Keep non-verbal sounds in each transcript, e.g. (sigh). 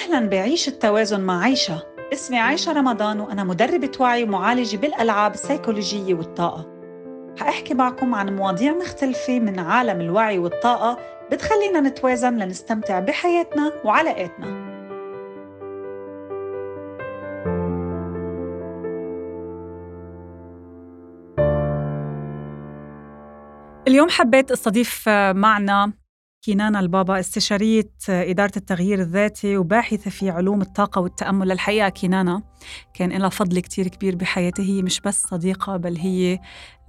أهلا بعيش التوازن مع عيشة. اسمي عايشة رمضان وأنا مدربة وعي ومعالجة بالألعاب السيكولوجية والطاقة. حأحكي معكم عن مواضيع مختلفة من عالم الوعي والطاقة بتخلينا نتوازن لنستمتع بحياتنا وعلاقاتنا. اليوم حبيت أستضيف معنا كينانا البابا استشارية إدارة التغيير الذاتي وباحثة في علوم الطاقة والتأمل الحقيقة كينانا كان لها فضل كتير كبير بحياتي هي مش بس صديقة بل هي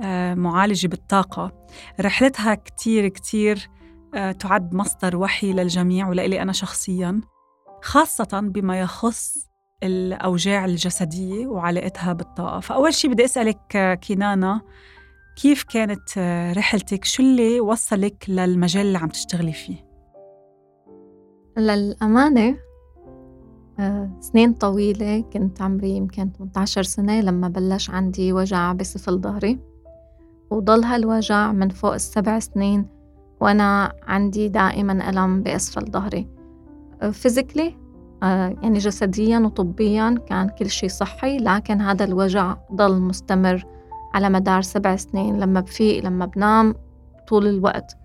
آه، معالجة بالطاقة. رحلتها كتير كتير آه، تعد مصدر وحي للجميع ولإلي أنا شخصياً خاصة بما يخص الأوجاع الجسدية وعلاقتها بالطاقة. فأول شيء بدي أسألك آه، كينانا كيف كانت آه، رحلتك؟ شو اللي وصلك للمجال اللي عم تشتغلي فيه؟ للأمانة آه، سنين طويلة كنت عمري يمكن 18 سنة لما بلش عندي وجع بسفل ظهري وضل هالوجع من فوق السبع سنين وأنا عندي دائما ألم بأسفل ظهري فيزيكلي آه، يعني جسديا وطبيا كان كل شيء صحي لكن هذا الوجع ضل مستمر على مدار سبع سنين لما بفيق لما بنام طول الوقت.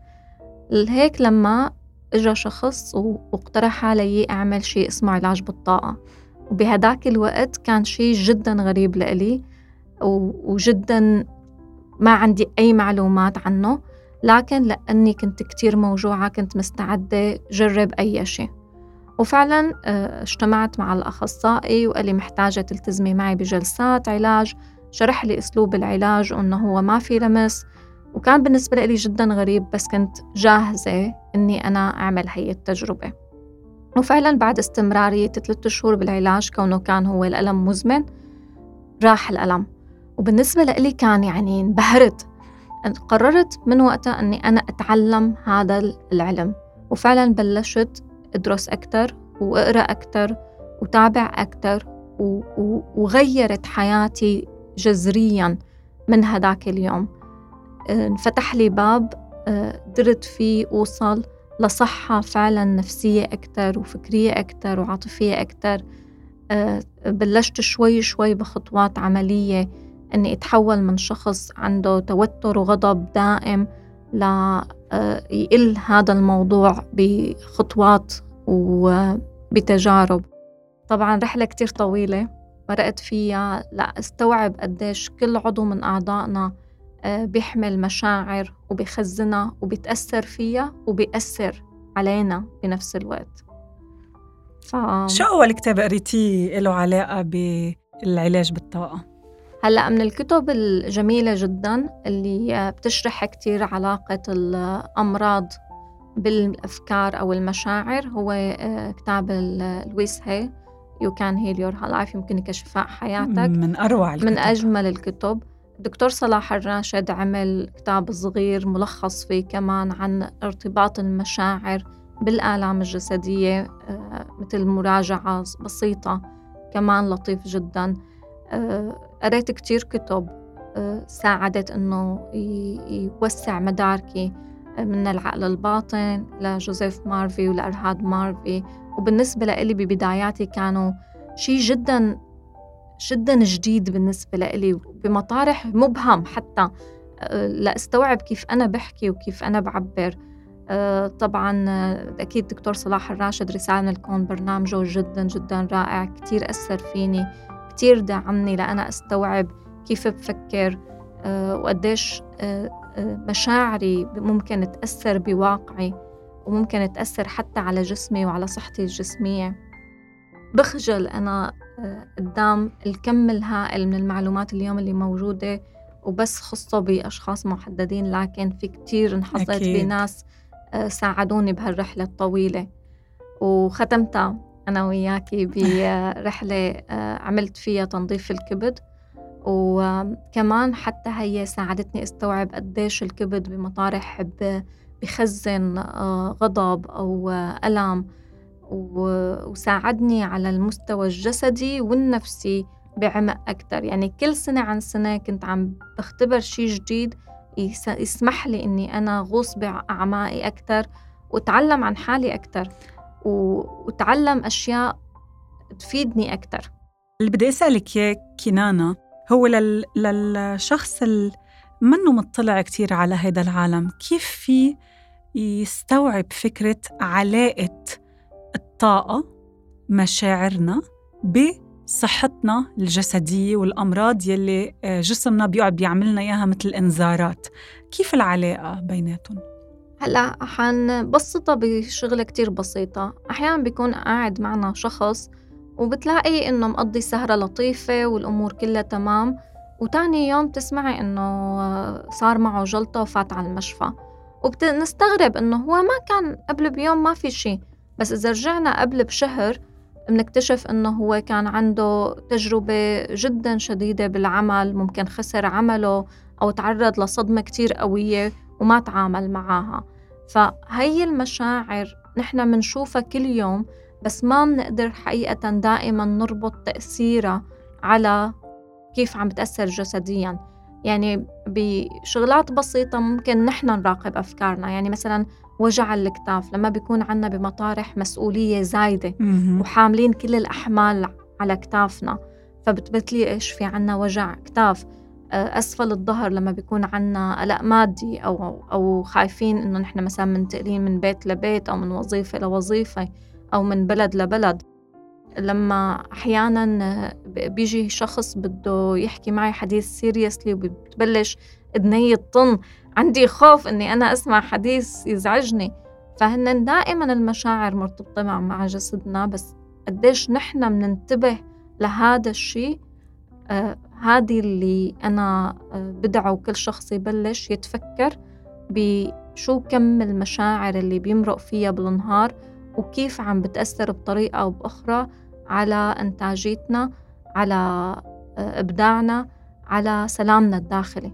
هيك لما إجا شخص واقترح علي أعمل شيء اسمه علاج بالطاقة. وبهداك الوقت كان شيء جدا غريب لإلي وجدا ما عندي أي معلومات عنه لكن لأني كنت كتير موجوعة كنت مستعدة جرب أي شيء وفعلا آه، اجتمعت مع الأخصائي وقال لي محتاجة تلتزمي معي بجلسات علاج شرح لي أسلوب العلاج وإنه هو ما في لمس. وكان بالنسبة لي جدا غريب بس كنت جاهزة إني أنا أعمل هي التجربة. وفعلا بعد استمرارية ثلاثة شهور بالعلاج كونه كان هو الألم مزمن راح الألم. وبالنسبة لي كان يعني انبهرت. قررت من وقتها أني أنا أتعلم هذا العلم. وفعلا بلشت أدرس أكتر وأقرأ أكتر وتابع أكتر وغيرت حياتي جذريا من هداك اليوم. آه، انفتح لي باب قدرت فيه أوصل لصحة فعلا نفسية أكتر وفكرية أكتر وعاطفية أكتر. آه، بلشت شوي شوي بخطوات عملية أني أتحول من شخص عنده توتر وغضب دائم ليقل هذا الموضوع بخطوات وبتجارب طبعا رحلة كتير طويلة. مرقت فيها لأستوعب قديش كل عضو من أعضائنا آه، بيحمل مشاعر وبيخزنها وبيتأثر فيها وبيأثر علينا بنفس الوقت ف... شو أول كتاب قريتيه له علاقة بالعلاج بالطاقة؟ هلأ من الكتب الجميلة جدا اللي بتشرح كتير علاقة الأمراض بالأفكار أو المشاعر هو آه، كتاب لويس هي You Can Heal Your Life يمكنك شفاء حياتك. من أروع الكتب. من أجمل الكتب. الدكتور صلاح الراشد عمل كتاب صغير ملخص فيه كمان عن ارتباط المشاعر بالآلام الجسدية آه، مثل مراجعة بسيطة كمان لطيف جدا. آه، قريت كتير كتب آه، ساعدت إنه يوسع مداركي من العقل الباطن لجوزيف مارفي ولأرهاد مارفي. وبالنسبة لإلي ببداياتي كانوا شيء جدا جدا جديد بالنسبة لإلي بمطارح مبهم حتى آه، لأستوعب كيف أنا بحكي وكيف أنا بعبر. آه، طبعا آه، أكيد دكتور صلاح الراشد رسالة من الكون برنامجه جدا جدا رائع كتير أثر فيني كتير دعمني لأنا أستوعب كيف بفكر وقديش مشاعري ممكن تأثر بواقعي. وممكن تأثر حتى على جسمي وعلى صحتي الجسمية. بخجل أنا آه، قدام الكم الهائل من المعلومات اليوم اللي موجودة وبس خصه بأشخاص محددين لكن في كتير انحظيت بناس آه، ساعدوني بهالرحلة الطويلة. وختمتها أنا وياكي (laughs) برحلة آه، عملت فيها تنظيف الكبد. وكمان حتى هي ساعدتني أستوعب قديش الكبد بمطارح بخزن آه، غضب أو ألم وساعدني على المستوى الجسدي والنفسي بعمق أكتر. يعني كل سنة عن سنة كنت عم بختبر شيء جديد يسمح لي إني أنا غوص بأعماقي أكتر وأتعلم عن حالي أكتر وتعلم أشياء تفيدني أكتر. اللي بدي أسألك إياه كنانة هو لل... للشخص اللي منه مطلع كتير على هذا العالم؟ كيف في يستوعب فكرة علاقة الطاقة مشاعرنا بصحتنا الجسدية والأمراض يلي آه، جسمنا بيقعد بيعملنا إياها مثل إنذارات. كيف العلاقة بيناتهم؟ هلأ حنبسطها بشغلة كتير بسيطة. أحيانا بيكون قاعد معنا شخص وبتلاقي إنه مقضي سهرة لطيفة والأمور كلها تمام وتاني يوم تسمعي إنه صار معه جلطة وفات على المشفى. وبنستغرب إنه هو ما كان قبل بيوم ما في شي. بس إذا رجعنا قبل بشهر بنكتشف إنه هو كان عنده تجربة جدا شديدة بالعمل ممكن خسر عمله أو تعرض لصدمة كتير قوية وما تعامل معاها. فهي المشاعر نحن منشوفها كل يوم بس ما بنقدر حقيقة دائما نربط تأثيرها على كيف عم بتأثر جسديا. يعني بشغلات بسيطة ممكن نحن نراقب أفكارنا. يعني مثلا وجع الكتاف لما بيكون عنا بمطارح مسؤولية زايدة وحاملين كل الأحمال على كتافنا فبتبتلي إيش في عنا وجع كتاف آه، أسفل الظهر لما بيكون عنا قلق مادي أو أو خايفين إنه نحن مثلا منتقلين من بيت لبيت أو من وظيفة لوظيفة أو من بلد لبلد. لما أحيانا بيجي شخص بده يحكي معي حديث سيريسلي وبتبلش إذني تطن عندي خوف إني أنا أسمع حديث يزعجني. فهن دائما المشاعر مرتبطة مع مع جسدنا بس قديش نحن بننتبه لهذا الشيء. آه هذه اللي أنا آه بدعو كل شخص يبلش يتفكر بشو كم المشاعر اللي بيمرق فيها بالنهار وكيف عم بتأثر بطريقة أو بأخرى. على إنتاجيتنا على آه، إبداعنا على سلامنا الداخلي.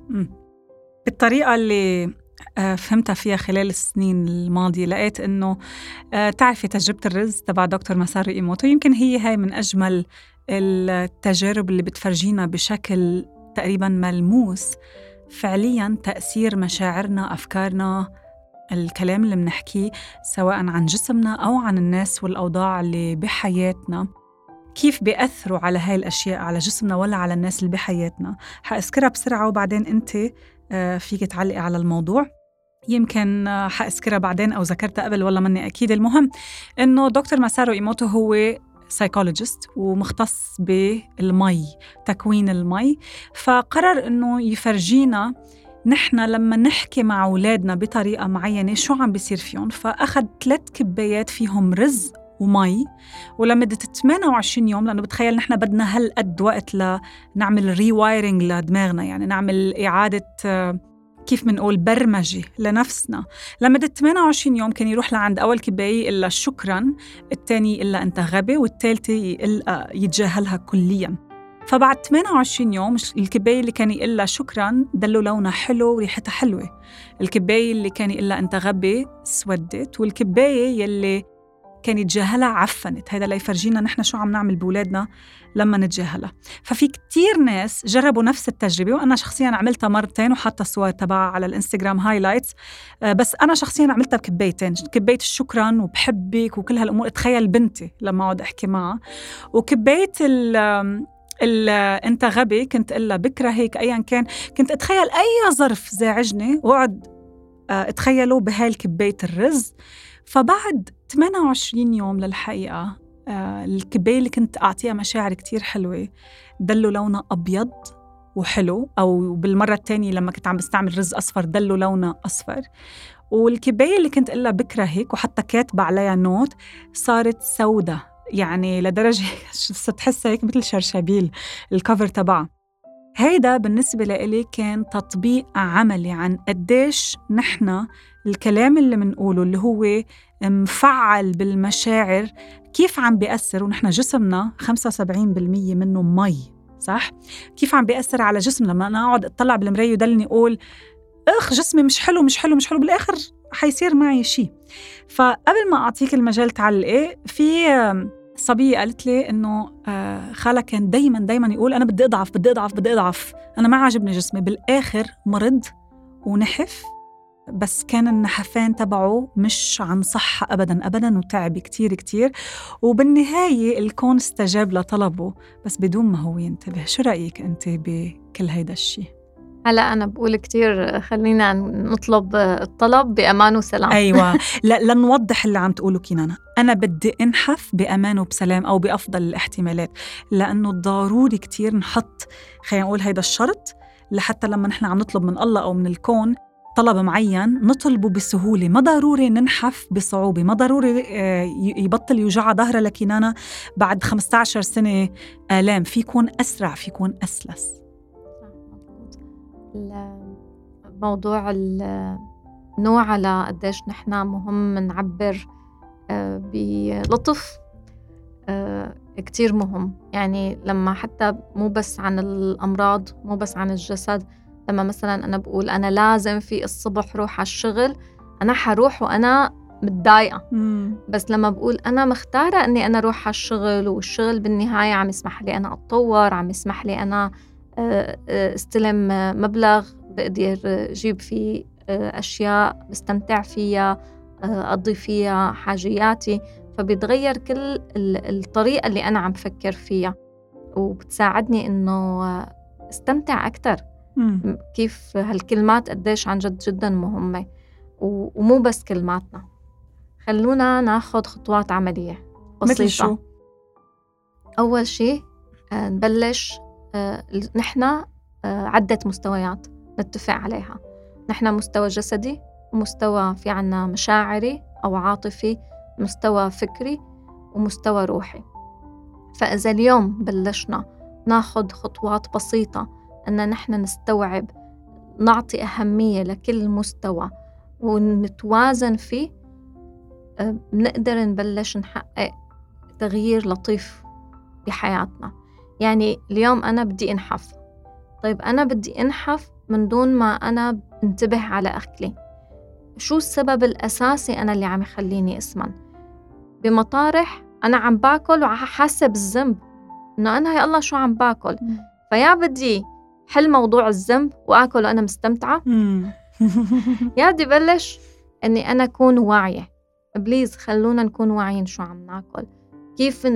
بالطريقة اللي آه، فهمتها فيها خلال السنين الماضية لقيت إنه آه، تعرفي تجربة الرز تبع دكتور مسارو إيموتو يمكن هي هاي من أجمل التجارب اللي بتفرجينا بشكل تقريبا ملموس. فعليا تأثير مشاعرنا أفكارنا الكلام اللي بنحكيه سواء عن جسمنا أو عن الناس والأوضاع اللي بحياتنا. كيف بيأثروا على هاي الأشياء على جسمنا ولا على الناس اللي بحياتنا. حأذكرها بسرعة وبعدين أنت آه، فيك تعلقي على الموضوع. يمكن آه، حأذكرها بعدين أو ذكرتها قبل ولا مني أكيد المهم إنه دكتور ماسارو إيموتو هو psychologist ومختص بالمي تكوين المي. فقرر إنه يفرجينا نحن لما نحكي مع أولادنا بطريقة معينة شو عم بيصير فيهم. فأخذ ثلاث كبايات فيهم رز ومي ولمدة 28 يوم لأنه بتخيل نحن بدنا هالقد وقت لنعمل rewiring لدماغنا يعني نعمل إعادة كيف منقول برمجة لنفسنا. لمدة 28 يوم كان يروح لعند أول كباية يقلها شكرا الثاني يقلها أنت غبي والثالثة يتجاهلها كلياً. فبعد 28 يوم الكباية اللي كان يقول شكرا ضلوا لونها حلو وريحتها حلوة. الكباية اللي كان يقول أنت غبي سودت والكباية يلي كان يتجاهلها عفنت. هذا ليفرجينا نحن شو عم نعمل بولادنا لما نتجاهلها. ففي كتير ناس جربوا نفس التجربة وأنا شخصيا عملتها مرتين وحاطة الصور تبعها على الإنستغرام highlights آه، بس أنا شخصيا عملتها بكبايتين كباية الشكرا وبحبك وكل هالأمور. تخيل بنتي لما أقعد أحكي معها. وكباية انت غبي كنت الا بكرهك ايا كان. كنت أتخيل أي ظرف زاعجني وأقعد آه، اتخيله بهاي الكباية الرز. فبعد 28 يوم للحقيقة آه، الكباية اللي كنت أعطيها مشاعر كتير حلوة. دلوا لونها أبيض وحلو أو بالمرة الثانية لما كنت عم بستعمل رز أصفر ضلوا لونها أصفر. والكباية اللي كنت أقول بكرهك وحتى كاتبة عليها note صارت سودة. يعني لدرجة (laughs) تحسها هيك مثل شرشابيل الكفر تبعها. هيدا بالنسبة لإلي كان تطبيق عملي عن قديش نحن الكلام اللي منقوله اللي هو مفعل بالمشاعر كيف عم بيأثر ونحن جسمنا 75% منه مي صح؟ كيف عم بيأثر على جسمنا لما أنا أقعد أطلع بالمراية ودلني أقول إخ جسمي مش حلو مش حلو مش حلو بالآخر حيصير معي شيء فقبل ما أعطيك المجال تعلقي في صبية قالت لي إنه آه، خالها كان دايما دايما يقول أنا بدي أضعف بدي أضعف بدي أضعف. أنا ما عاجبني جسمي. بالآخر مرض ونحف بس كان النحفان تبعه مش عن صحة أبدا أبدا وتعب كتير كتير. وبالنهاية الكون استجاب لطلبه بس بدون ما هو ينتبه. شو رأيك أنت بكل هيدا الشيء؟ هلا أنا بقول كتير خلينا نطلب الطلب بأمان وسلام. أيوه. (laughs) لا لنوضح اللي عم تقوله كينانا. أنا بدي أنحف بأمان وبسلام أو بأفضل الاحتمالات لأنه ضروري كتير نحط خلينا نقول هيدا الشرط لحتى لما نحن عم نطلب من الله أو من الكون طلب معين نطلبه بسهولة. ما ضروري ننحف بصعوبة ما ضروري آه، يبطل يوجع ظهرها لكنانا بعد 15 سنة آلام. في يكون أسرع في يكون أسلس. موضوع النوع على قديش نحن مهم نعبر آه، بلطف آه، كتير مهم. يعني لما حتى مو بس عن الأمراض مو بس عن الجسد لما مثلا أنا بقول أنا لازم في الصبح روح على الشغل أنا حروح وأنا متضايقة. بس لما بقول أنا مختارة أني أنا أروح على الشغل والشغل بالنهاية عم يسمح لي أنا أتطور عم يسمح لي أنا آه، آه، استلم مبلغ بقدر أجيب فيه آه، أشياء بستمتع فيها أقضي فيها حاجياتي. فبيتغير كل الطريقة اللي أنا عم فكر فيها. وبتساعدني إنه استمتع أكتر. كيف هالكلمات قديش عن جد جدا مهمة. ومو بس كلماتنا. خلونا ناخد خطوات عملية بسيطة. مثل شو؟ أول شيء نبلش آه، نحن آه، عدة مستويات نتفق عليها. نحن مستوى جسدي ومستوى في عنا مشاعري أو عاطفي مستوى فكري ومستوى روحي. فإذا اليوم بلشنا ناخد خطوات بسيطة أن نحن نستوعب نعطي أهمية لكل مستوى ونتوازن فيه آه، بنقدر نبلش نحقق تغيير لطيف بحياتنا. يعني اليوم أنا بدي أنحف. طيب أنا بدي أنحف من دون ما أنا انتبه على أكلي. شو السبب الأساسي أنا اللي عم يخليني أسمن؟ بمطارح أنا عم باكل وحاسة بالذنب. إنه أنا يا الله شو عم باكل؟ فيا بدي حل موضوع الذنب وآكل وأنا مستمتعة. (laughs) يا بدي بلش إني أنا أكون واعية. بليز خلونا نكون واعيين شو عم ناكل. كيف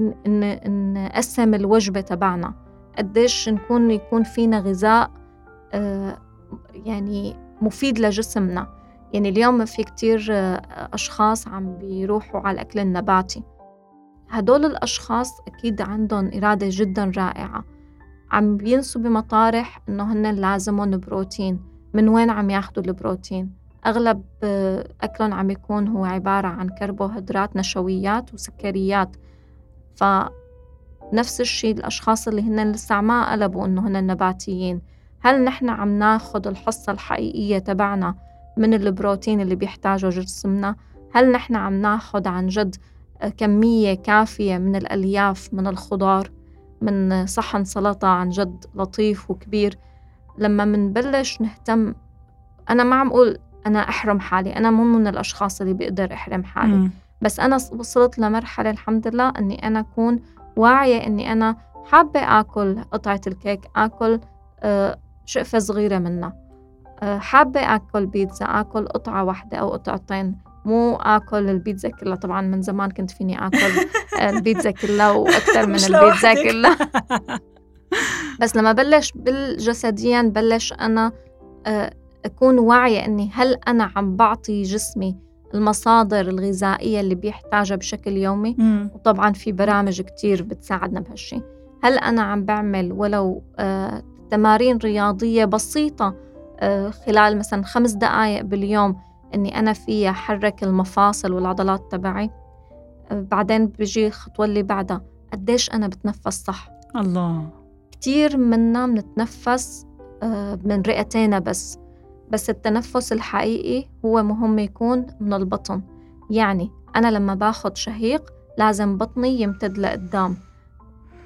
نقسم الوجبة تبعنا. قديش نكون يكون فينا غذاء آه، يعني مفيد لجسمنا. يعني اليوم في كتير آه، أشخاص عم بيروحوا على الأكل النباتي. هدول الأشخاص أكيد عندهم إرادة جدا رائعة. عم بينسوا بمطارح إنه هن لازمهم بروتين. من وين عم ياخدوا البروتين؟ أغلب آه، أكلهم عم يكون هو عبارة عن كربوهيدرات نشويات وسكريات. فنفس الشيء الأشخاص اللي هن لسه ما قلبوا إنه هن نباتيين. هل نحن عم ناخد الحصة الحقيقية تبعنا من البروتين اللي بيحتاجه جسمنا؟ هل نحن عم ناخد عن جد كمية كافية من الألياف من الخضار من صحن سلطة عن جد لطيف وكبير؟ لما منبلش نهتم أنا ما عم أقول أنا أحرم حالي أنا مو من الأشخاص اللي بيقدر أحرم حالي. م. بس أنا وصلت لمرحلة الحمد لله إني أنا أكون واعية إني أنا حابة آكل قطعة الكيك آكل آه، شقفة صغيرة منها. آه، حابة آكل بيتزا آكل قطعة واحدة أو قطعتين. مو آكل البيتزا كلها طبعا من زمان كنت فيني آكل (laughs) البيتزا كلها وأكثر من البيتزا كلها. (laughs) بس لما بلش بالجسديا بلش أنا آه، أكون واعية إني هل أنا عم بعطي جسمي المصادر الغذائية اللي بيحتاجها بشكل يومي. مم. وطبعا في برامج كتير بتساعدنا بهالشي. هل أنا عم بعمل ولو آه تمارين رياضية بسيطة آه خلال مثلا خمس دقايق باليوم إني أنا فيها حرك المفاصل والعضلات تبعي. آه بعدين بيجي الخطوة اللي بعدها قديش أنا بتنفس صح. الله. كتير منا بنتنفس آه من رئتينا بس. بس التنفس الحقيقي هو مهم يكون من البطن. يعني أنا لما باخد شهيق لازم بطني يمتد لقدام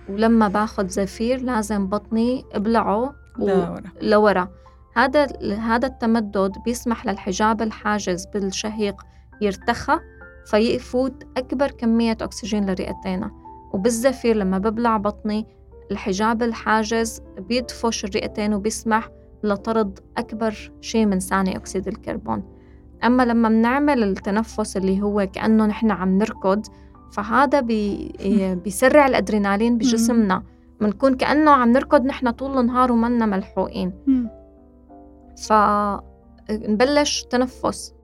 ولما باخد زفير لازم بطني ابلعه لورا. لورا. هذا هذا التمدد بيسمح للحجاب الحاجز بالشهيق يرتخى فيفوت أكبر كمية أكسجين لرئتينا وبالزفير لما ببلع بطني الحجاب الحاجز بيدفش الرئتين وبيسمح لطرد أكبر شيء من ثاني أكسيد الكربون. أما لما بنعمل التنفس اللي هو كأنه نحن عم نركض فهذا بي (laughs) بيسرع الأدرينالين بجسمنا. بنكون كأنه عم نركض نحن طول النهار ومنا ملحوقين. فنبلش تنفس.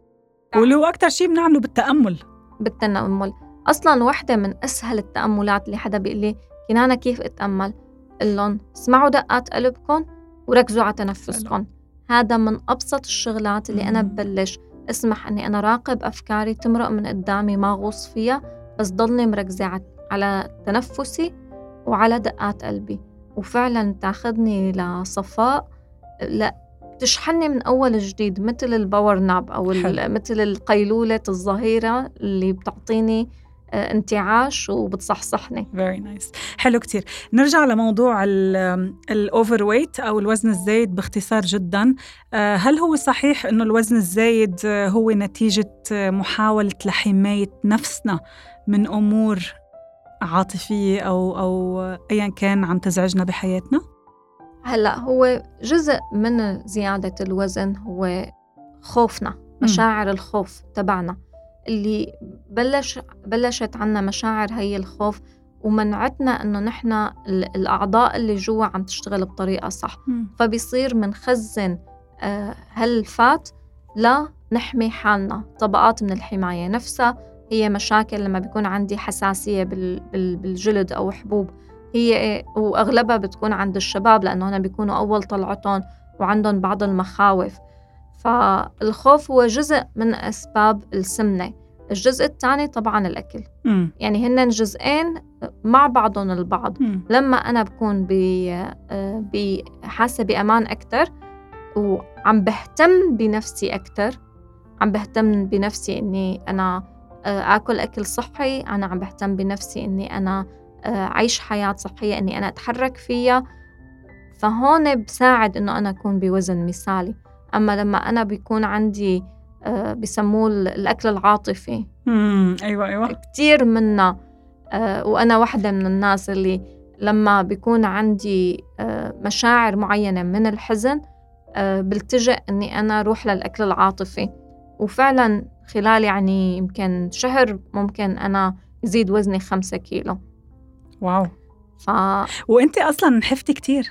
واللي هو أكتر شيء بنعمله بالتأمل. بالتأمل أصلا وحدة من أسهل التأملات اللي حدا بيقول لي كنانا كيف أتأمل؟ لهم اسمعوا دقات قلبكم وركزوا على تنفسكم. هذا من أبسط الشغلات اللي أنا ببلش أسمح أني أنا راقب أفكاري تمرق من قدامي ما غوص فيها بس ضلني مركزة على تنفسي وعلى دقات قلبي. وفعلا تاخذني لصفاء لتشحنني من أول جديد مثل ال power nap أو مثل القيلولة الظهيرة اللي بتعطيني انتعاش وبتصحصحني. very nice حلو كتير. نرجع لموضوع الاوفر ويت أو الوزن الزايد باختصار جدا. آه، هل هو صحيح إنه الوزن الزايد هو نتيجة محاولة لحماية نفسنا من أمور عاطفية أو أو ايا كان عم تزعجنا بحياتنا؟ هلأ هو جزء من زيادة الوزن هو خوفنا مشاعر الخوف تبعنا. اللي بلش بلشت عنا مشاعر هي الخوف ومنعتنا إنه نحن الأعضاء اللي جوا عم تشتغل بطريقة صح. فبيصير منخزن آه، هالفات لا نحمي حالنا طبقات من الحماية نفسها. هي مشاكل لما بيكون عندي حساسية بالجلد أو حبوب. هي وأغلبها بتكون عند الشباب لأنه هنا بيكونوا أول طلعتهم وعندهم بعض المخاوف. فالخوف هو جزء من أسباب السمنة الجزء الثاني طبعا الأكل م. يعني هن جزئين مع بعضهم البعض م. لما أنا بكون بحاسة بأمان أكثر وعم بهتم بنفسي أكثر عم بهتم بنفسي إني أنا آه، آكل أكل صحي أنا عم بهتم بنفسي إني أنا آه، أعيش حياة صحية إني أنا أتحرك فيها فهون بساعد إنه أنا أكون بوزن مثالي أما لما أنا بيكون عندي آه، بسموه الأكل العاطفي. امم أيوة أيوة. كتير منا آه، وأنا واحدة من الناس اللي لما بيكون عندي آه، مشاعر معينة من الحزن بلتجئ إني أنا أروح للأكل العاطفي. وفعلا خلال يعني يمكن شهر ممكن أنا يزيد وزني خمسة كيلو. واو. ف... وانت أصلا نحفتي كتير.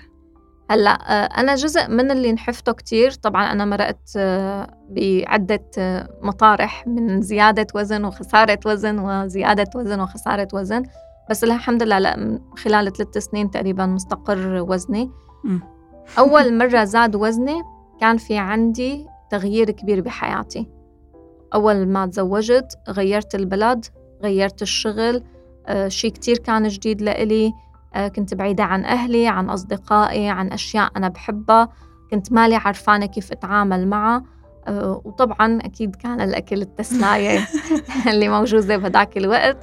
هلأ آه، أنا جزء من اللي نحفته كتير. طبعا أنا مرقت آه، بعدة آه، مطارح من زيادة وزن وخسارة وزن وزيادة وزن وخسارة وزن. بس الحمد لله لا خلال ثلاث سنين تقريبا مستقر وزني. أول مرة زاد وزني كان في عندي تغيير كبير بحياتي. أول ما تزوجت غيرت البلد غيرت الشغل شيء كتير كان جديد لإلي. كنت بعيدة عن أهلي عن أصدقائي عن أشياء أنا بحبها. كنت مالي عرفانة كيف أتعامل معها. آه، وطبعا أكيد كان الأكل التسلاية (laughs) (laughs) اللي موجودة بهداك الوقت.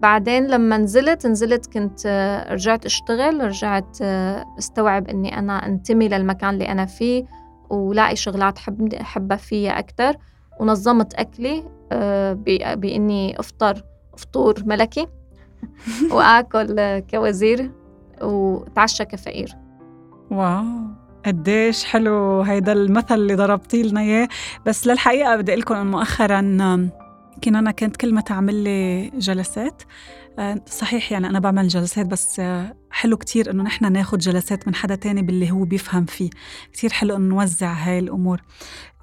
بعدين لما نزلت نزلت كنت آه، رجعت أشتغل رجعت أستوعب أني أنا أنتمي للمكان اللي أنا فيه ولاقي شغلات حب أحبها فيها أكتر. ونظمت أكلي بإني أفطر فطور ملكي. (laughs) واكل كوزير وتعشى كفقير. واو قديش حلو هيدا المثل اللي ضربتي لنا إياه. بس للحقيقة بدي أقول لكم مؤخرا كنا أنا كنت كل ما تعمل لي جلسات آه، صحيح يعني أنا بعمل جلسات بس آه، حلو كتير إنه نحن ناخد جلسات من حدا تاني باللي هو بيفهم فيه. كتير حلو إنه نوزع هاي الأمور.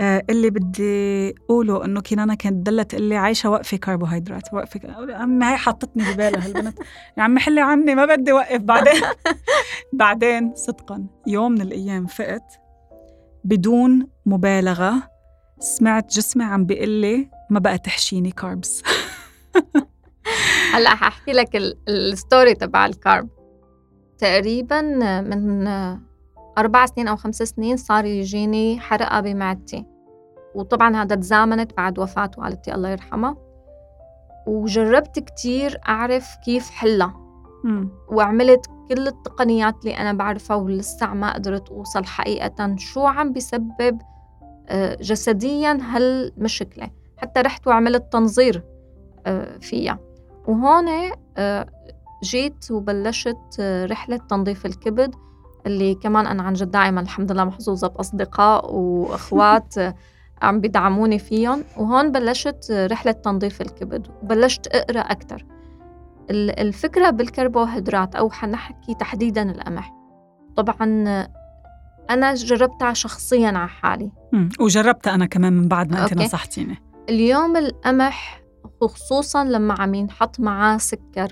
آه، اللي بدي أقوله إنه كنانة كانت ضلت تقول لي عايشة وقفي كربوهيدرات وقفي عمي هاي حطتني ببالها هالبنت. يا عمي حلي عني ما بدي وقف. بعدين (laughs) بعدين صدقا يوم من الأيام فقت بدون مبالغة سمعت جسمي عم بيقول لي ما بقى تحشيني carbs (laughs) هلأ حأحكي لك ال story تبع ال carb تقريبا من أربع سنين أو خمس سنين صار يجيني حرقة بمعدتي. وطبعا هذا تزامنت بعد وفاة والدتي الله يرحمها. وجربت كتير أعرف كيف حلها. وعملت كل التقنيات اللي أنا بعرفها ولسه ما قدرت أوصل حقيقة شو عم بسبب آه، جسديا هالمشكلة. حتى رحت وعملت تنظير آه، فيها. وهون آه، جيت وبلشت آه، رحلة تنظيف الكبد اللي كمان أنا عن جد دائما الحمد لله محظوظة بأصدقاء وإخوات (laughs) عم بيدعموني فيهم. وهون بلشت رحلة تنظيف الكبد وبلشت أقرأ أكتر. الفكرة بالكربوهيدرات أو حنحكي تحديدا القمح. طبعا أنا جربتها شخصيا على حالي. وجربتها أنا كمان من بعد ما أنت نصحتيني. اليوم القمح خصوصا لما عم ينحط معاه سكر.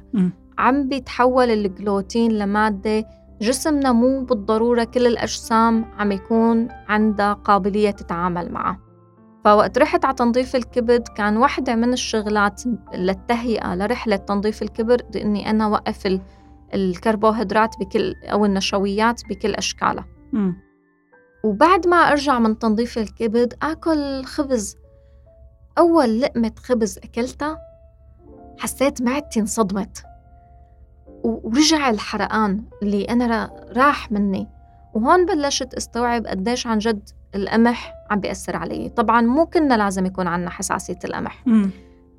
عم بيتحول الجلوتين لمادة جسمنا مو بالضرورة كل الأجسام عم يكون عندها قابلية تتعامل معه فوقت رحت على تنظيف الكبد كان واحدة من الشغلات للتهيئة لرحلة تنظيف الكبد إني أنا وقف الكربوهيدرات بكل أو النشويات بكل أشكالها. م. وبعد ما أرجع من تنظيف الكبد آكل خبز. أول لقمة خبز أكلتها حسيت معدتي انصدمت. ورجع الحرقان اللي أنا راح مني. وهون بلشت استوعب قديش عن جد القمح عم بيأثر علي. طبعا مو كنا لازم يكون عنا حساسية القمح. م.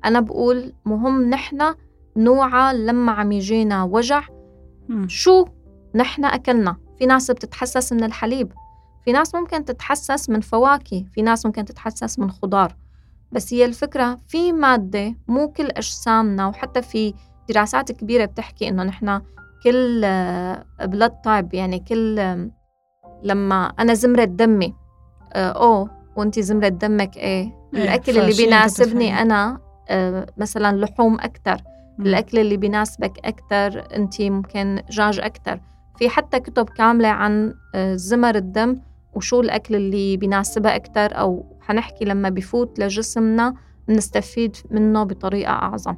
أنا بقول مهم نحن نوعى لما عم يجينا وجع. م. شو نحن أكلنا؟ في ناس بتتحسس من الحليب. في ناس ممكن تتحسس من فواكه. في ناس ممكن تتحسس من خضار. بس هي الفكرة في مادة مو كل أجسامنا وحتى في دراسات كبيرة بتحكي إنه نحن كل بلد تايب يعني كل لما أنا زمرة دمي أو وأنت زمرة دمك إيه, إيه، الأكل اللي بيناسبني أنا مثلا لحوم أكتر الأكل اللي بيناسبك أكتر أنت ممكن دجاج أكتر. في حتى كتب كاملة عن زمر الدم وشو الأكل اللي بيناسبها أكتر أو حنحكي لما بفوت لجسمنا بنستفيد منه بطريقة أعظم.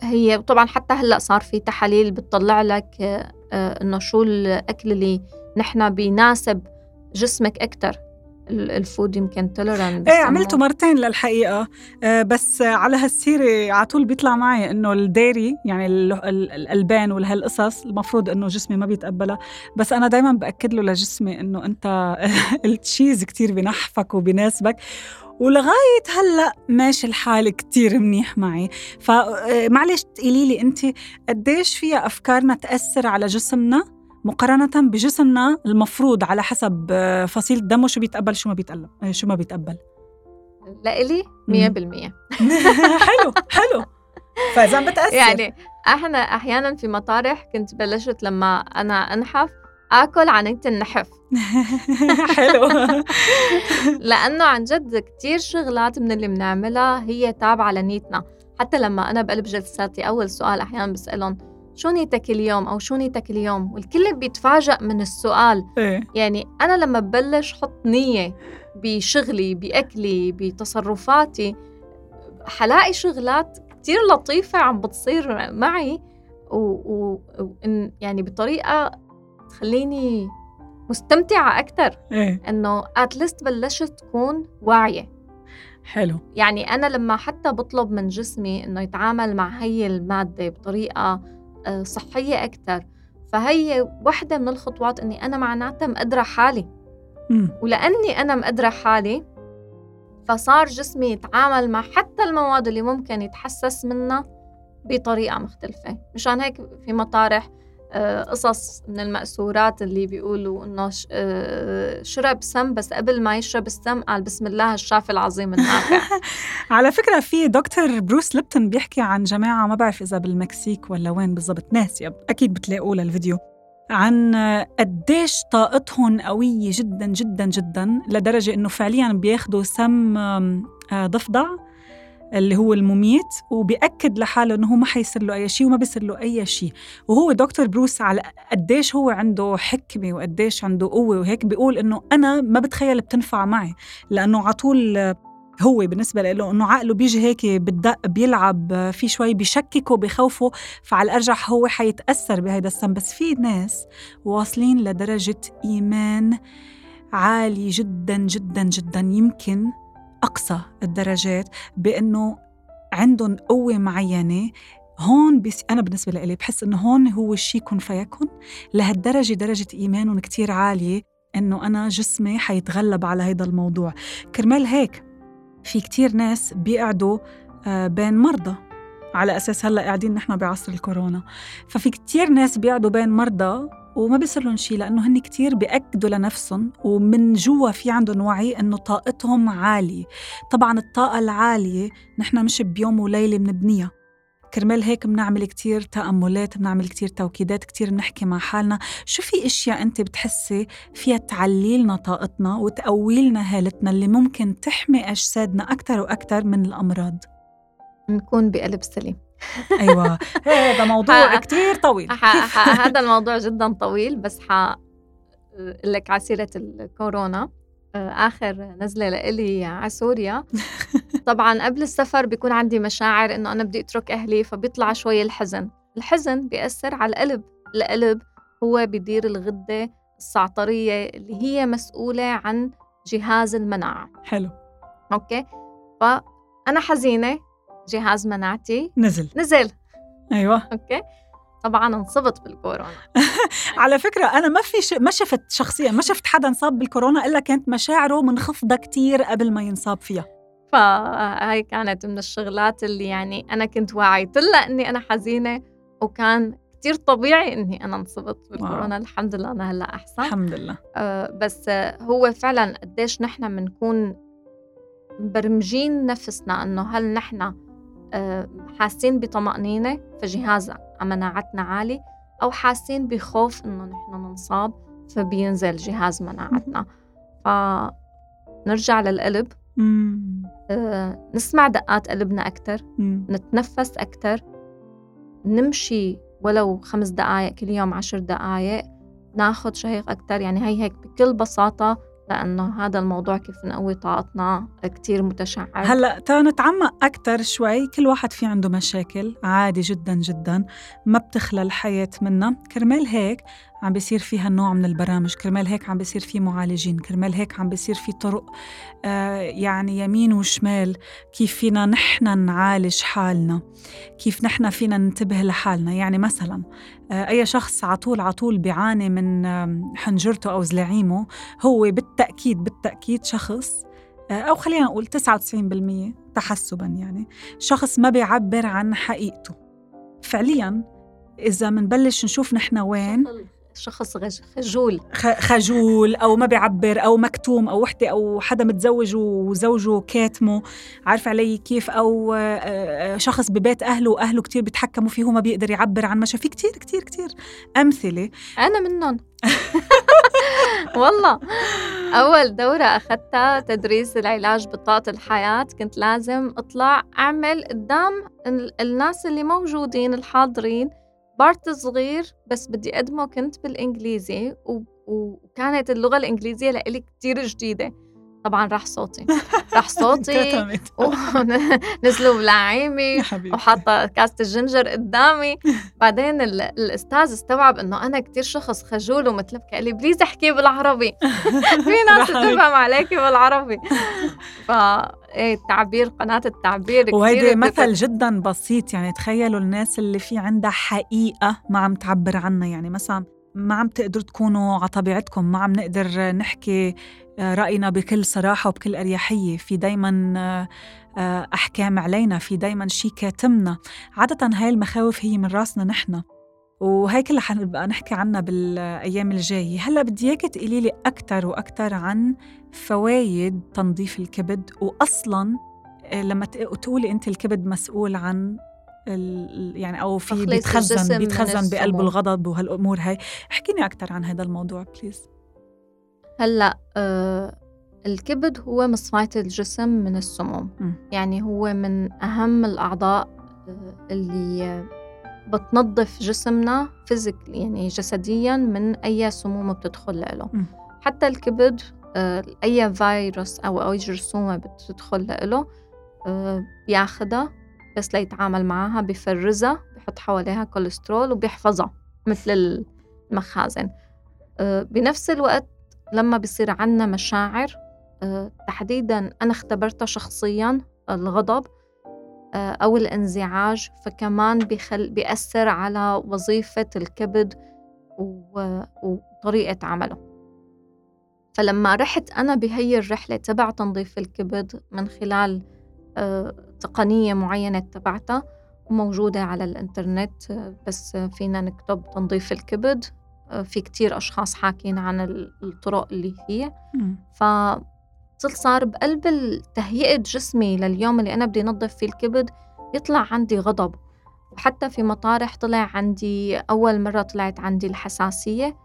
فهي طبعا حتى هلأ صار في تحاليل بتطلع لك آه، إنه شو الأكل اللي نحن بيناسب جسمك أكتر. ال food يمكن tolerant إيه عملته مرتين للحقيقة. آه بس على هالسيرة على طول بيطلع معي إنه ال dairy يعني الألبان وهالقصص المفروض إنه جسمي ما بيتقبلها. بس أنا دائما بأكد له لجسمي إنه أنت (laughs) ال cheese كتير بنحفك وبناسبك ولغاية هلأ ماشي الحال كتير منيح معي. فمعلش تقولي لي أنت قديش فيها أفكارنا تأثر على جسمنا؟ مقارنة بجسمنا المفروض على حسب آه، فصيلة دمه شو بيتقبل شو ما بيتقبل آه، شو ما بيتقبل. لإلي 100% (laughs) حلو حلو. فإذا بتأثر. يعني أحنا أحيانا في مطارح كنت بلشت لما أنا أنحف آكل عنية النحف (laughs) حلو. (laughs) لأنه عن جد كتير شغلات من اللي بنعملها هي تابعة لنيتنا. حتى لما أنا بقلب جلساتي أول سؤال أحيانا بسألهم شو نيتك اليوم؟ أو شو نيتك اليوم؟ والكل بيتفاجئ من السؤال. إيه؟ يعني أنا لما ببلش حط نية بشغلي بأكلي بتصرفاتي حلاقي شغلات كتير لطيفة عم بتصير معي و, و... و... يعني بطريقة تخليني مستمتعة أكتر. إيه؟ إنه أتليست بلشت تكون واعية. حلو. يعني أنا لما حتى بطلب من جسمي إنه يتعامل مع هي المادة بطريقة آه، صحية أكثر فهي وحدة من الخطوات إني أنا معناتها مقدرة حالي. م. ولأني أنا مقدرة حالي فصار جسمي يتعامل مع حتى المواد اللي ممكن يتحسس منها بطريقة مختلفة. مشان هيك في مطارح قصص من المأسورات اللي بيقولوا إنه آه، شرب سم بس قبل ما يشرب السم قال بسم الله الشافي العظيم النافع. (laughs) على فكرة في دكتور بروس ليبتون بيحكي عن جماعة ما بعرف إذا بالمكسيك ولا وين بالضبط ناسية أكيد بتلاقوه للفيديو عن قديش طاقتهم قوية جدا جدا جدا لدرجة إنه فعليا بياخدوا سم آه، ضفدع اللي هو المميت وبيأكد لحاله إنه هو ما حيصير له أي شيء وما بيصير له أي شيء. وهو دكتور بروس على قديش هو عنده حكمة وقديش عنده قوة وهيك بيقول إنه أنا ما بتخيل بتنفع معي لأنه على طول هو بالنسبة له إنه عقله بيجي هيك بالدق بيلعب في شوي بيشككه بخوفه فعلى الأرجح هو حيتأثر بهيدا السم بس في ناس واصلين لدرجة إيمان عالي جدا جدا جدا. يمكن أقصى الدرجات بأنه عندهم قوة معينة. هون بس أنا بالنسبة لي بحس إنه هون هو الشيء كن فيكن لهالدرجة درجة إيمانهم كتير عالية إنه أنا جسمي حيتغلب على هيدا الموضوع. كرمال هيك في كتير ناس بيقعدوا آه، بين مرضى. على أساس هلأ قاعدين نحن بعصر الكورونا. ففي كتير ناس بيقعدوا بين مرضى وما بيصير لهم شيء لأنه هن كتير بيأكدوا لنفسهم ومن جوا في عندهم وعي انه طاقتهم عالية. طبعا الطاقة العالية نحن مش بيوم وليلة بنبنيها كرمال هيك بنعمل كتير تأملات بنعمل كتير توكيدات كتير بنحكي مع حالنا. شو في إشياء أنت بتحسي فيها تعلي لنا طاقتنا وتقوي لنا هالتنا اللي ممكن تحمي أجسادنا أكثر وأكثر من الأمراض؟ نكون بقلب سليم. أيوه. (laughs) هذا موضوع كتير طويل. هذا الموضوع جدا طويل بس ح لك على سيره الكورونا. آه، آخر نزلة لإلي على سوريا. (laughs) طبعا قبل السفر بيكون عندي مشاعر إنه أنا بدي أترك أهلي فبيطلع شوي الحزن. الحزن بيأثر على القلب. القلب هو بيدير الغدة الصعترية اللي هي مسؤولة عن جهاز المناعة. حلو. أوكي؟ فأنا حزينة. جهاز مناعتي. نزل. نزل. أيوه. أوكي. طبعا انصبت بالكورونا. (laughs) على فكرة أنا ما في ش... ما شفت شخصيا ما شفت حدا انصاب بالكورونا إلا كانت مشاعره منخفضة كتير قبل ما ينصاب فيها. فهاي كانت من الشغلات اللي يعني أنا كنت واعية. لها إني أنا حزينة وكان كتير طبيعي إني أنا انصبت بالكورونا. واو. الحمد لله أنا هلأ أحسن. الحمد لله. آه بس هو فعلا قديش نحن بنكون مبرمجين نفسنا إنه هل نحن حاسين بطمأنينة فجهاز مناعتنا عالي أو حاسين بخوف إنه نحن ننصاب فبينزل جهاز مناعتنا. (laughs) فنرجع للقلب. آه، نسمع دقات قلبنا أكتر نتنفس أكتر نمشي ولو خمس دقايق كل يوم عشر دقايق ناخد شهيق أكتر. يعني هي هيك بكل بساطة لأنه هذا الموضوع كيف نقوي طاقتنا كتير متشعب. هلأ تنتعمق أكتر شوي كل واحد في عنده مشاكل عادي جدا جدا ما بتخلى الحياة منا كرمال هيك عم بيصير في هالنوع من البرامج. كرمال هيك عم بيصير في معالجين كرمال هيك عم بيصير في طرق آه يعني يمين وشمال كيف فينا نحن نعالج حالنا كيف نحن فينا ننتبه لحالنا. يعني مثلا آه أي شخص عطول عطول بيعاني من آه حنجرته أو زلاعيمه هو بالتأكيد بالتأكيد شخص آه، أو خلينا نقول 99% تحسبا يعني شخص ما بيعبر عن حقيقته. فعليا إذا منبلش نشوف نحن وين شخص خجول. خجول أو ما بيعبر أو مكتوم أو وحدة أو حدا متزوج وزوجه كاتمه. عارف علي كيف؟ أو آه، آه، شخص ببيت أهله وأهله كتير بيتحكموا فيه وما بيقدر يعبر عن مشا في كتير كتير كتير أمثلة. أنا منهم. (laughs) والله. أول دورة أخذتها تدريس العلاج بطاقة الحياة. كنت لازم أطلع أعمل قدام الناس اللي موجودين الحاضرين بارت صغير بس بدي أقدمه كنت بالإنجليزي وكانت اللغة الإنجليزية لإلي كتير جديدة. طبعا راح صوتي. (laughs) راح صوتي (laughs) نزلوا بلعيمي وحاطة كاسة الجنجر قدامي. (laughs) بعدين الأستاذ استوعب إنه أنا كتير شخص خجول ومتلبكه قال لي بليز احكي بالعربي. في ناس تفهم عليكي بالعربي. ف إيه التعبير قناة التعبير وهيدي مثل جدا بسيط يعني تخيلوا الناس اللي في عندها حقيقة ما عم تعبر عنها. يعني مثلا ما عم تقدروا تكونوا على طبيعتكم ما عم نقدر نحكي رأينا بكل صراحة وبكل أريحية. في دايما آه، آه، أحكام علينا في دايما شيء كاتمنا. عادة هاي المخاوف هي من راسنا نحن. وهي كلها حنبقى نحكي عنها بالأيام الجاية. هلأ بدي إياك تقولي لي أكثر وأكثر عن فوايد تنظيف الكبد. وأصلا لما تقولي أنت الكبد مسؤول عن يعني أو في بيتخزن بيتخزن بقلبه الغضب وهالأمور هاي. احكيني أكثر عن هذا الموضوع please هلأ آه الكبد هو مصفاية الجسم من السموم م. يعني هو من أهم الأعضاء آه اللي بتنظف جسمنا physic يعني جسديا من أي سموم بتدخل له م. حتى الكبد آه أي فيروس أو أي جرثومة بتدخل له آه بياخدها بس ليتعامل معها بفرزها بحط حواليها كوليسترول وبيحفظها مثل المخازن آه، بنفس الوقت لما بصير عنا مشاعر آه، تحديدا أنا اختبرتها شخصيا الغضب آه، أو الانزعاج فكمان بيخل بيأثر على وظيفة الكبد وطريقة عمله. فلما رحت أنا بهي الرحلة تبع تنظيف الكبد من خلال تقنية معينة تبعتها وموجودة على الإنترنت بس فينا نكتب تنظيف الكبد. في كتير أشخاص حاكين عن الطرق اللي فيه. ف صار بقلب تهيئة جسمي لليوم اللي أنا بدي نظف فيه الكبد يطلع عندي غضب. وحتى في مطارح طلع عندي أول مرة طلعت عندي الحساسية.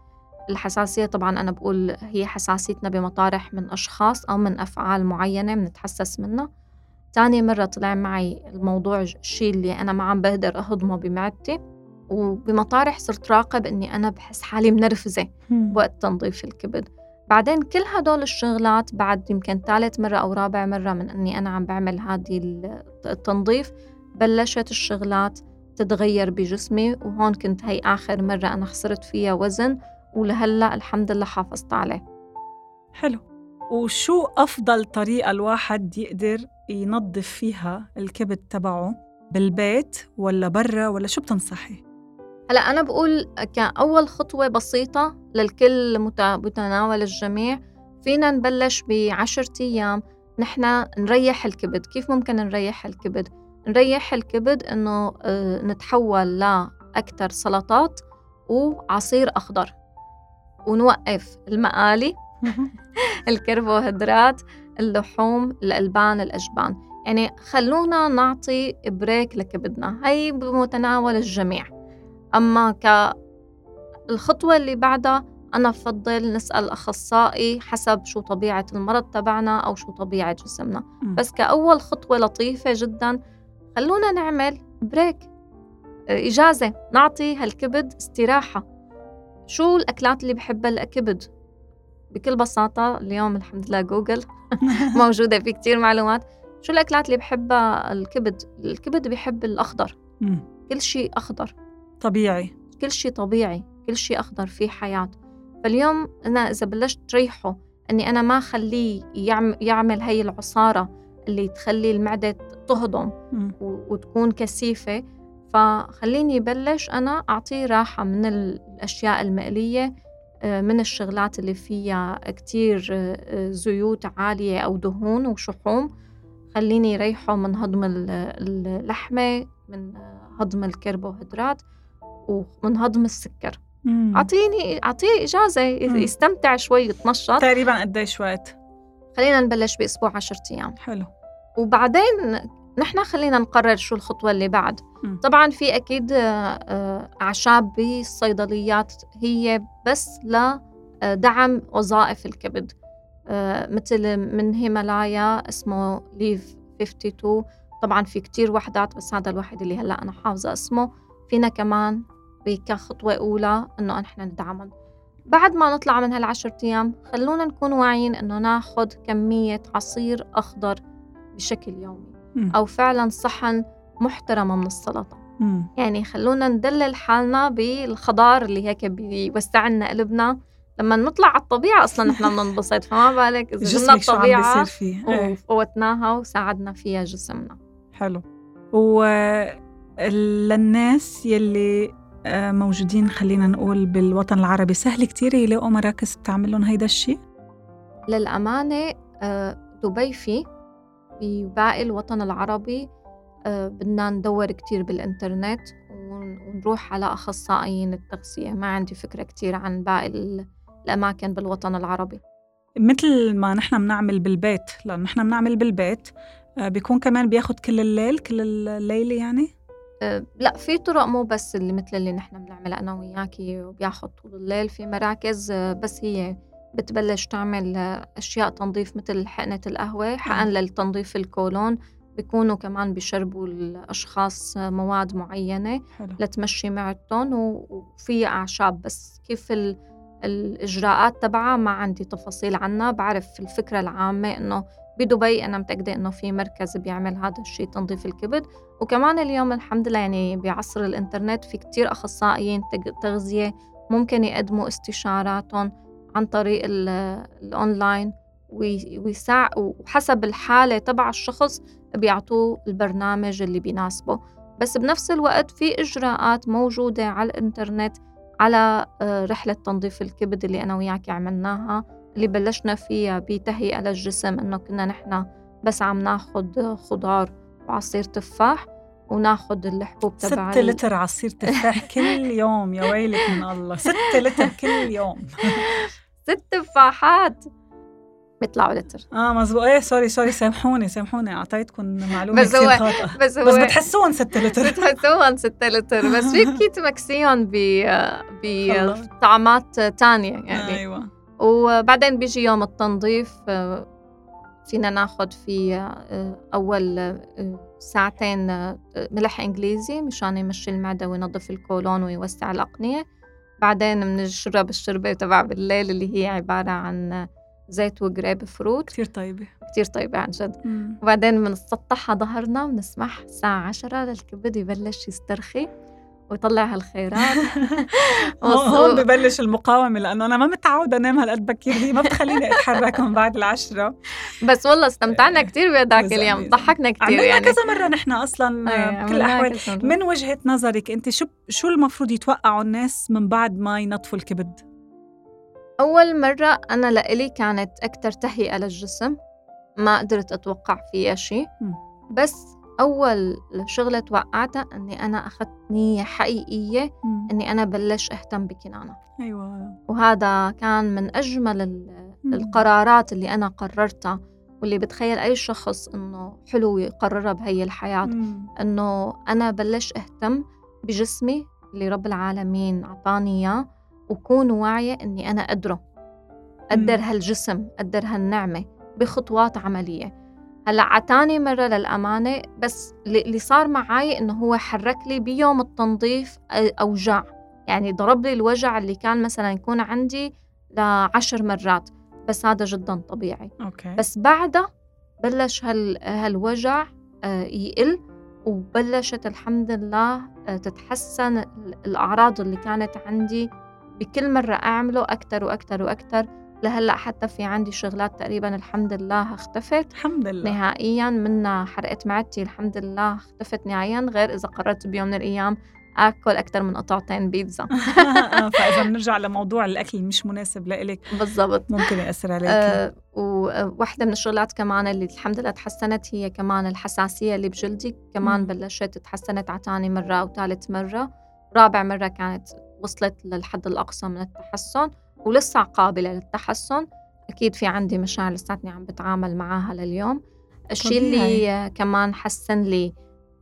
الحساسية طبعا أنا بقول هي حساسيتنا بمطارح من أشخاص أو من أفعال معينة بنتحسس منها. تاني مرة طلع معي الموضوع الشيء اللي أنا ما عم بقدر أهضمه بمعدتي. وبمطارح صرت راقب إني أنا بحس حالي منرفزة وقت تنظيف الكبد. بعدين كل هدول الشغلات بعد يمكن ثالث مرة أو رابع مرة من أني أنا عم بعمل هذه التنظيف بلشت الشغلات تتغير بجسمي وهون كنت هي آخر مرة أنا خسرت فيها وزن ولهلأ الحمد لله حافظت عليه. حلو. وشو أفضل طريقة الواحد يقدر ينظف فيها الكبد تبعه؟ بالبيت ولا برا ولا شو بتنصحي؟ هلأ أنا بقول كأول خطوة بسيطة للكل متناول الجميع فينا نبلش بعشرة أيام. نحن نريح الكبد. كيف ممكن نريح الكبد؟ نريح الكبد إنه آه، نتحول لأكثر سلطات وعصير أخضر. ونوقف المقالي (laughs) الكربوهيدرات اللحوم الألبان الأجبان. يعني خلونا نعطي بريك لكبدنا. هي بمتناول الجميع. أما كالخطوة اللي بعدها أنا بفضل نسأل أخصائي حسب شو طبيعة المرض تبعنا أو شو طبيعة جسمنا. بس كأول خطوة لطيفة جدا خلونا نعمل بريك إجازة نعطي هالكبد استراحة. شو الأكلات اللي بحبها؟ الكبد بكل بساطة اليوم الحمد لله جوجل (laughs) موجودة في كتير معلومات. شو الأكلات اللي بحبها؟ الكبد. الكبد بيحب الأخضر. كل شيء أخضر. طبيعي. كل شيء طبيعي كل شيء أخضر فيه حياة. فاليوم أنا إذا بلشت تريحه أني أنا ما خليه يعمل هي العصارة اللي تخلي المعدة تهضم وتكون كثيفة فخليني بلش أنا أعطيه راحة من الأشياء المقلية آه، من الشغلات اللي فيها كتير آه، زيوت عالية أو دهون وشحوم. خليني يريحه من هضم اللحمة من هضم الكربوهيدرات. ومن هضم السكر. أعطيني اعطيه إجازة يستمتع شوي يتنشط. تقريبا قديش وقت؟ خلينا نبلش بأسبوع 10 أيام. حلو. وبعدين نحن خلينا نقرر شو الخطوة اللي بعد. م. طبعا في أكيد آه، أعشاب بالصيدليات هي بس لدعم وظائف الكبد. آه، مثل من هيمالايا اسمه ليف 52 طبعا في كتير وحدات بس هذا الواحد اللي هلأ أنا حافظة اسمه. فينا كمان كخطوة أولى إنه نحن ندعمهم بعد ما نطلع من هالعشر أيام خلونا نكون واعيين إنه ناخذ كمية عصير أخضر بشكل يومي أو فعلا صحن محترمه من السلطة. يعني خلونا ندلل حالنا بالخضار اللي هيك بيوسع لنا قلبنا. لما نطلع على الطبيعة أصلا نحن (laughs) بننبسط فما بالك إذا جسمك الطبيعة فيه. إيه. وفوتناها وساعدنا فيها جسمنا. حلو. وللناس يلي آه، موجودين خلينا نقول بالوطن العربي سهل كتير يلاقوا مراكز بتعمل لهم هيدا الشيء؟ للأمانة آه، دبي في بباقي الوطن العربي آه، بدنا ندور كتير بالإنترنت ونروح على أخصائيين التغذية ما عندي فكرة كتير عن باقي الأماكن بالوطن العربي مثل ما نحن بنعمل بالبيت لأن نحن بنعمل بالبيت آه، بيكون كمان بياخد كل الليل كل الليلة يعني؟ لأ في طرق مو بس اللي مثل اللي نحن بنعملها أنا وياكي وبياخد طول الليل في مراكز بس هي بتبلش تعمل أشياء تنظيف مثل حقنة القهوة حقن للتنظيف الكولون بيكونوا كمان بيشربوا الأشخاص مواد معينة حلو. لتمشي معدتهم وفي أعشاب بس كيف الإجراءات تبعها ما عندي تفاصيل عنها بعرف الفكرة العامة إنه بدبي أنا متأكدة إنه في مركز بيعمل هذا الشيء تنظيف الكبد. وكمان اليوم الحمد لله يعني بعصر الإنترنت في كتير أخصائيين تغذية ممكن يقدموا استشاراتهم عن طريق الأونلاين ويساع وحسب الحالة تبع الشخص بيعطوه البرنامج اللي بيناسبه. بس بنفس الوقت في إجراءات موجودة على الإنترنت على آه، رحلة تنظيف الكبد اللي أنا وياك عملناها. اللي بلشنا فيها بتهيئة للجسم إنه كنا نحن بس عم ناخد خضار وعصير تفاح وناخد الحبوب تبع ستة لتر عصير تفاح (laughs) كل يوم يا ويلك من الله. ستة لتر كل يوم. (laughs) ست تفاحات. بيطلعوا لتر. آه مزبوط. إيه sorry sorry سامحوني سامحوني. أعطيتكم معلومة بس هو خاطئة. بس هو بس بتحسوهم 6 لتر. (laughs) بتحسوهم 6 لتر. بس فيك تمكسيهم ب بطعمات تانية يعني. أيوه. وبعدين بيجي يوم التنظيف فينا ناخد في أول ساعتين ملح إنجليزي مشان يمشي المعدة وينظف الكولون ويوسع الأقنية. بعدين بنشرب الشربة تبع بالليل اللي هي عبارة عن زيت وجريب فروت كتير طيبة. كتير طيبة عن جد. مم. وبعدين بنسطحها ظهرنا ونسمح الساعة عشرة للكبد يبلش يسترخي. ويطلع هالخيرات. (laughs) (laughs) هون ببلش المقاومة لأنه أنا ما متعودة أنام هالقد بكير هي ما بتخليني أتحرك من بعد العشرة. بس والله استمتعنا كثير بهداك اليوم ضحكنا كثير يعني. كذا مرة نحن أصلا بكل الأحوال. من وجهة نظرك أنت شو شو المفروض يتوقعوا الناس من بعد ما ينظفوا الكبد؟ أول مرة أنا لإلي كانت أكثر تهيئة للجسم ما قدرت أتوقع فيها شيء بس أول شغلة توقعتها إني أنا أخذت نية حقيقية مم. إني أنا بلش أهتم بكنانة أيوة وهذا كان من أجمل. القرارات اللي أنا قررتها واللي بتخيل أي شخص إنه حلو يقررها بهي الحياة مم. إنه أنا بلش أهتم بجسمي اللي رب العالمين أعطاني إياه وكون واعية إني أنا قدره قدر هالجسم قدر هالنعمة بخطوات عملية هلأ عتاني مرة للأمانة بس اللي صار معي إنه هو حرك لي بيوم التنظيف أوجاع. يعني ضرب لي الوجع اللي كان مثلا يكون عندي لعشر مرات بس هذا جدا طبيعي. أوكي. بس بعدها بلش هال هالوجع آه، يقل وبلشت الحمد لله آه، تتحسن الأعراض اللي كانت عندي بكل مرة أعمله أكتر وأكتر وأكتر. لهلأ حتى في عندي شغلات تقريبا الحمد لله اختفت. الحمد لله. نهائيا منها حرقة معدتي الحمد لله اختفت نهائيا غير إذا قررت بيوم من الأيام آكل أكثر من قطعتين بيتزا. (laughs) فإذا بنرجع لموضوع الأكل مش مناسب لإلك بالضبط. ممكن يأثر عليك. أه وواحدة من الشغلات كمان اللي الحمد لله تحسنت هي كمان الحساسية اللي بجلدي. كمان م. بلشت تحسنت عتاني مرة أو ثالث مرة. رابع مرة كانت وصلت للحد الأقصى من التحسن. ولسه قابلة للتحسن. أكيد في عندي مشاعر لساتني عم بتعامل معاها لليوم. الشيء اللي كمان حسن لي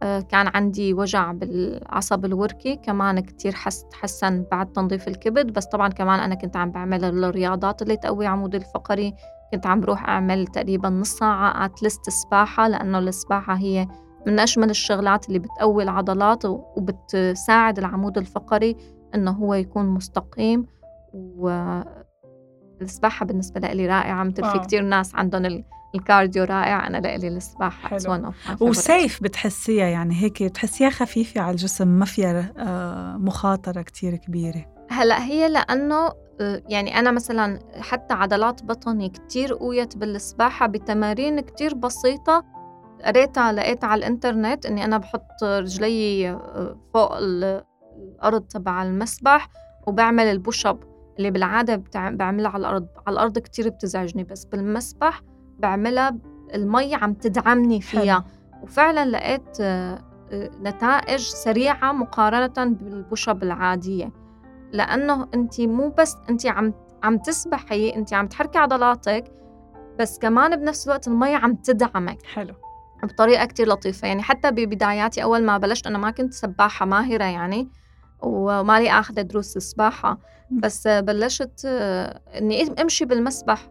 آه، كان عندي وجع بالعصب الوركي. كمان كتير حس تحسن بعد تنظيف الكبد. بس طبعا كمان أنا كنت عم بعمل الرياضات اللي تقوي عمودي الفقري. كنت عم بروح أعمل تقريبا نص ساعة أتلست سباحة لأنه السباحة هي من أجمل الشغلات اللي بتقوي العضلات وبتساعد العمود الفقري إنه هو يكون مستقيم. والسباحة بالنسبة لي رائعة مثل في كتير ناس عندهم ال cardio رائع أنا لإلي السباحة. و safe بتحسيها يعني هيك بتحسيها خفيفة على الجسم ما فيها آه، مخاطرة كتير كبيرة. هلأ هي لأنه آه، يعني أنا مثلا حتى عضلات بطني كتير قويت بالسباحة بتمارين كتير بسيطة قريتها لقيت على الإنترنت إني أنا بحط رجلي آه، فوق الأرض تبع المسبح وبعمل ال push up اللي بالعادة بعملها على الأرض على الأرض كتير بتزعجني بس بالمسبح بعملها المي عم تدعمني فيها. حلو. وفعلا لقيت آه، آه، نتائج سريعة مقارنة بالبوشب العادية لأنه أنت مو بس أنت عم عم تسبحي أنت عم تحركي عضلاتك بس كمان بنفس الوقت المي عم تدعمك. حلو. بطريقة كتير لطيفة. يعني حتى ببداياتي أول ما بلشت أنا ما كنت سباحة ماهرة يعني. وما لي أخذ دروس السباحة بس بلشت إني أمشي بالمسبح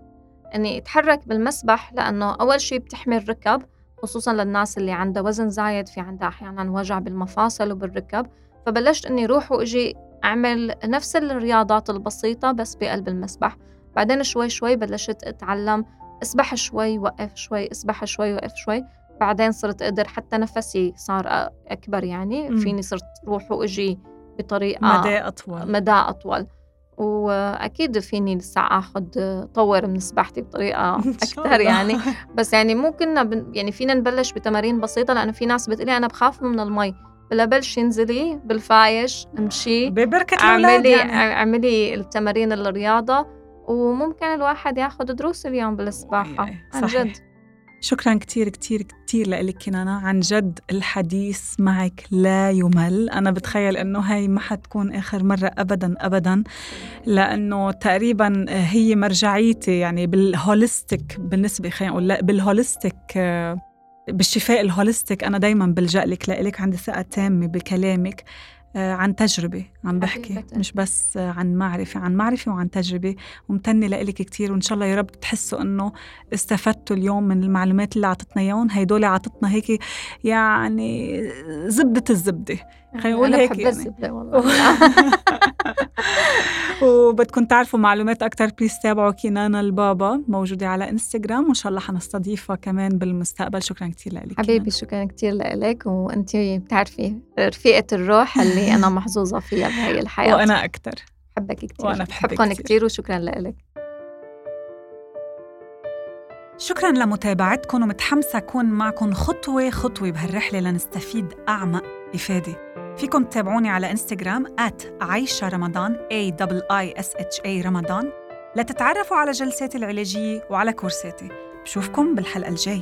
إني أتحرك بالمسبح لأنه أول شيء بتحمي الركب خصوصا للناس اللي عندها وزن زايد في عندها أحيانا وجع بالمفاصل وبالركب فبلشت إني روح وأجي أعمل نفس الرياضات البسيطة بس بقلب المسبح. بعدين شوي شوي بلشت أتعلم أسبح شوي وقف شوي أسبح شوي وقف شوي. بعدين صرت أقدر حتى نفسي صار أكبر يعني فيني صرت روح وأجي بطريقة مدى أطول. مدى أطول. وأكيد فيني لسه اخذ طور من سباحتي بطريقة (laughs) أكثر يعني. (laughs) بس يعني مو كنا بن يعني فينا نبلش بتمارين بسيطة لأنه في ناس بتقولي أنا بخاف من المي. بلا بلش انزلي بالفايش امشي. ببركة اعملي يعني. اعملي التمارين الرياضة. وممكن الواحد ياخذ دروس اليوم بالسباحة. عن جد. شكرا كتير كتير كتير لك كنانا عن جد الحديث معك لا يمل. أنا بتخيل أنه هاي ما حتكون آخر مرة أبدا أبدا لأنه تقريبا هي مرجعيتي يعني بال holistic بالنسبة خلينا نقول بال holistic بالشفاء ال holistic. أنا دايما بلجأ لك لإلك عندي ثقة تامة بكلامك. عن تجربة عم بحكي. مش بس عن معرفة عن معرفة وعن تجربة. وممتنة لإلك كتير وإن شاء الله يا رب تحسوا إنه استفدتوا اليوم من المعلومات اللي عطتنا إياهم. هيدول عطتنا هيك يعني زبدة الزبدة. خلينا نقول هيك يعني. الزبدة والله. (laughs) وبدكم تعرفوا معلومات أكتر بليز تابعوا كينانا البابا موجودة على انستغرام وإن شاء الله حنستضيفها كمان بالمستقبل. شكرا كتير لك حبيبي شكرا كتير لك وأنت بتعرفي رفيقة الروح اللي أنا (laughs) محظوظة فيها بهي الحياة. وأنا أكتر. بحبك كتير. وأنا بحبك كتير. كتير وشكرا لك. شكرا لمتابعتكم ومتحمسة أكون معكم خطوة خطوة بهالرحلة لنستفيد أعمق إفادة. فيكم تتابعوني على إنستغرام عايشة رمضان A I S H A رمضان. لتتعرفوا على جلساتي العلاجية وعلى كورساتي. بشوفكم بالحلقة الجاي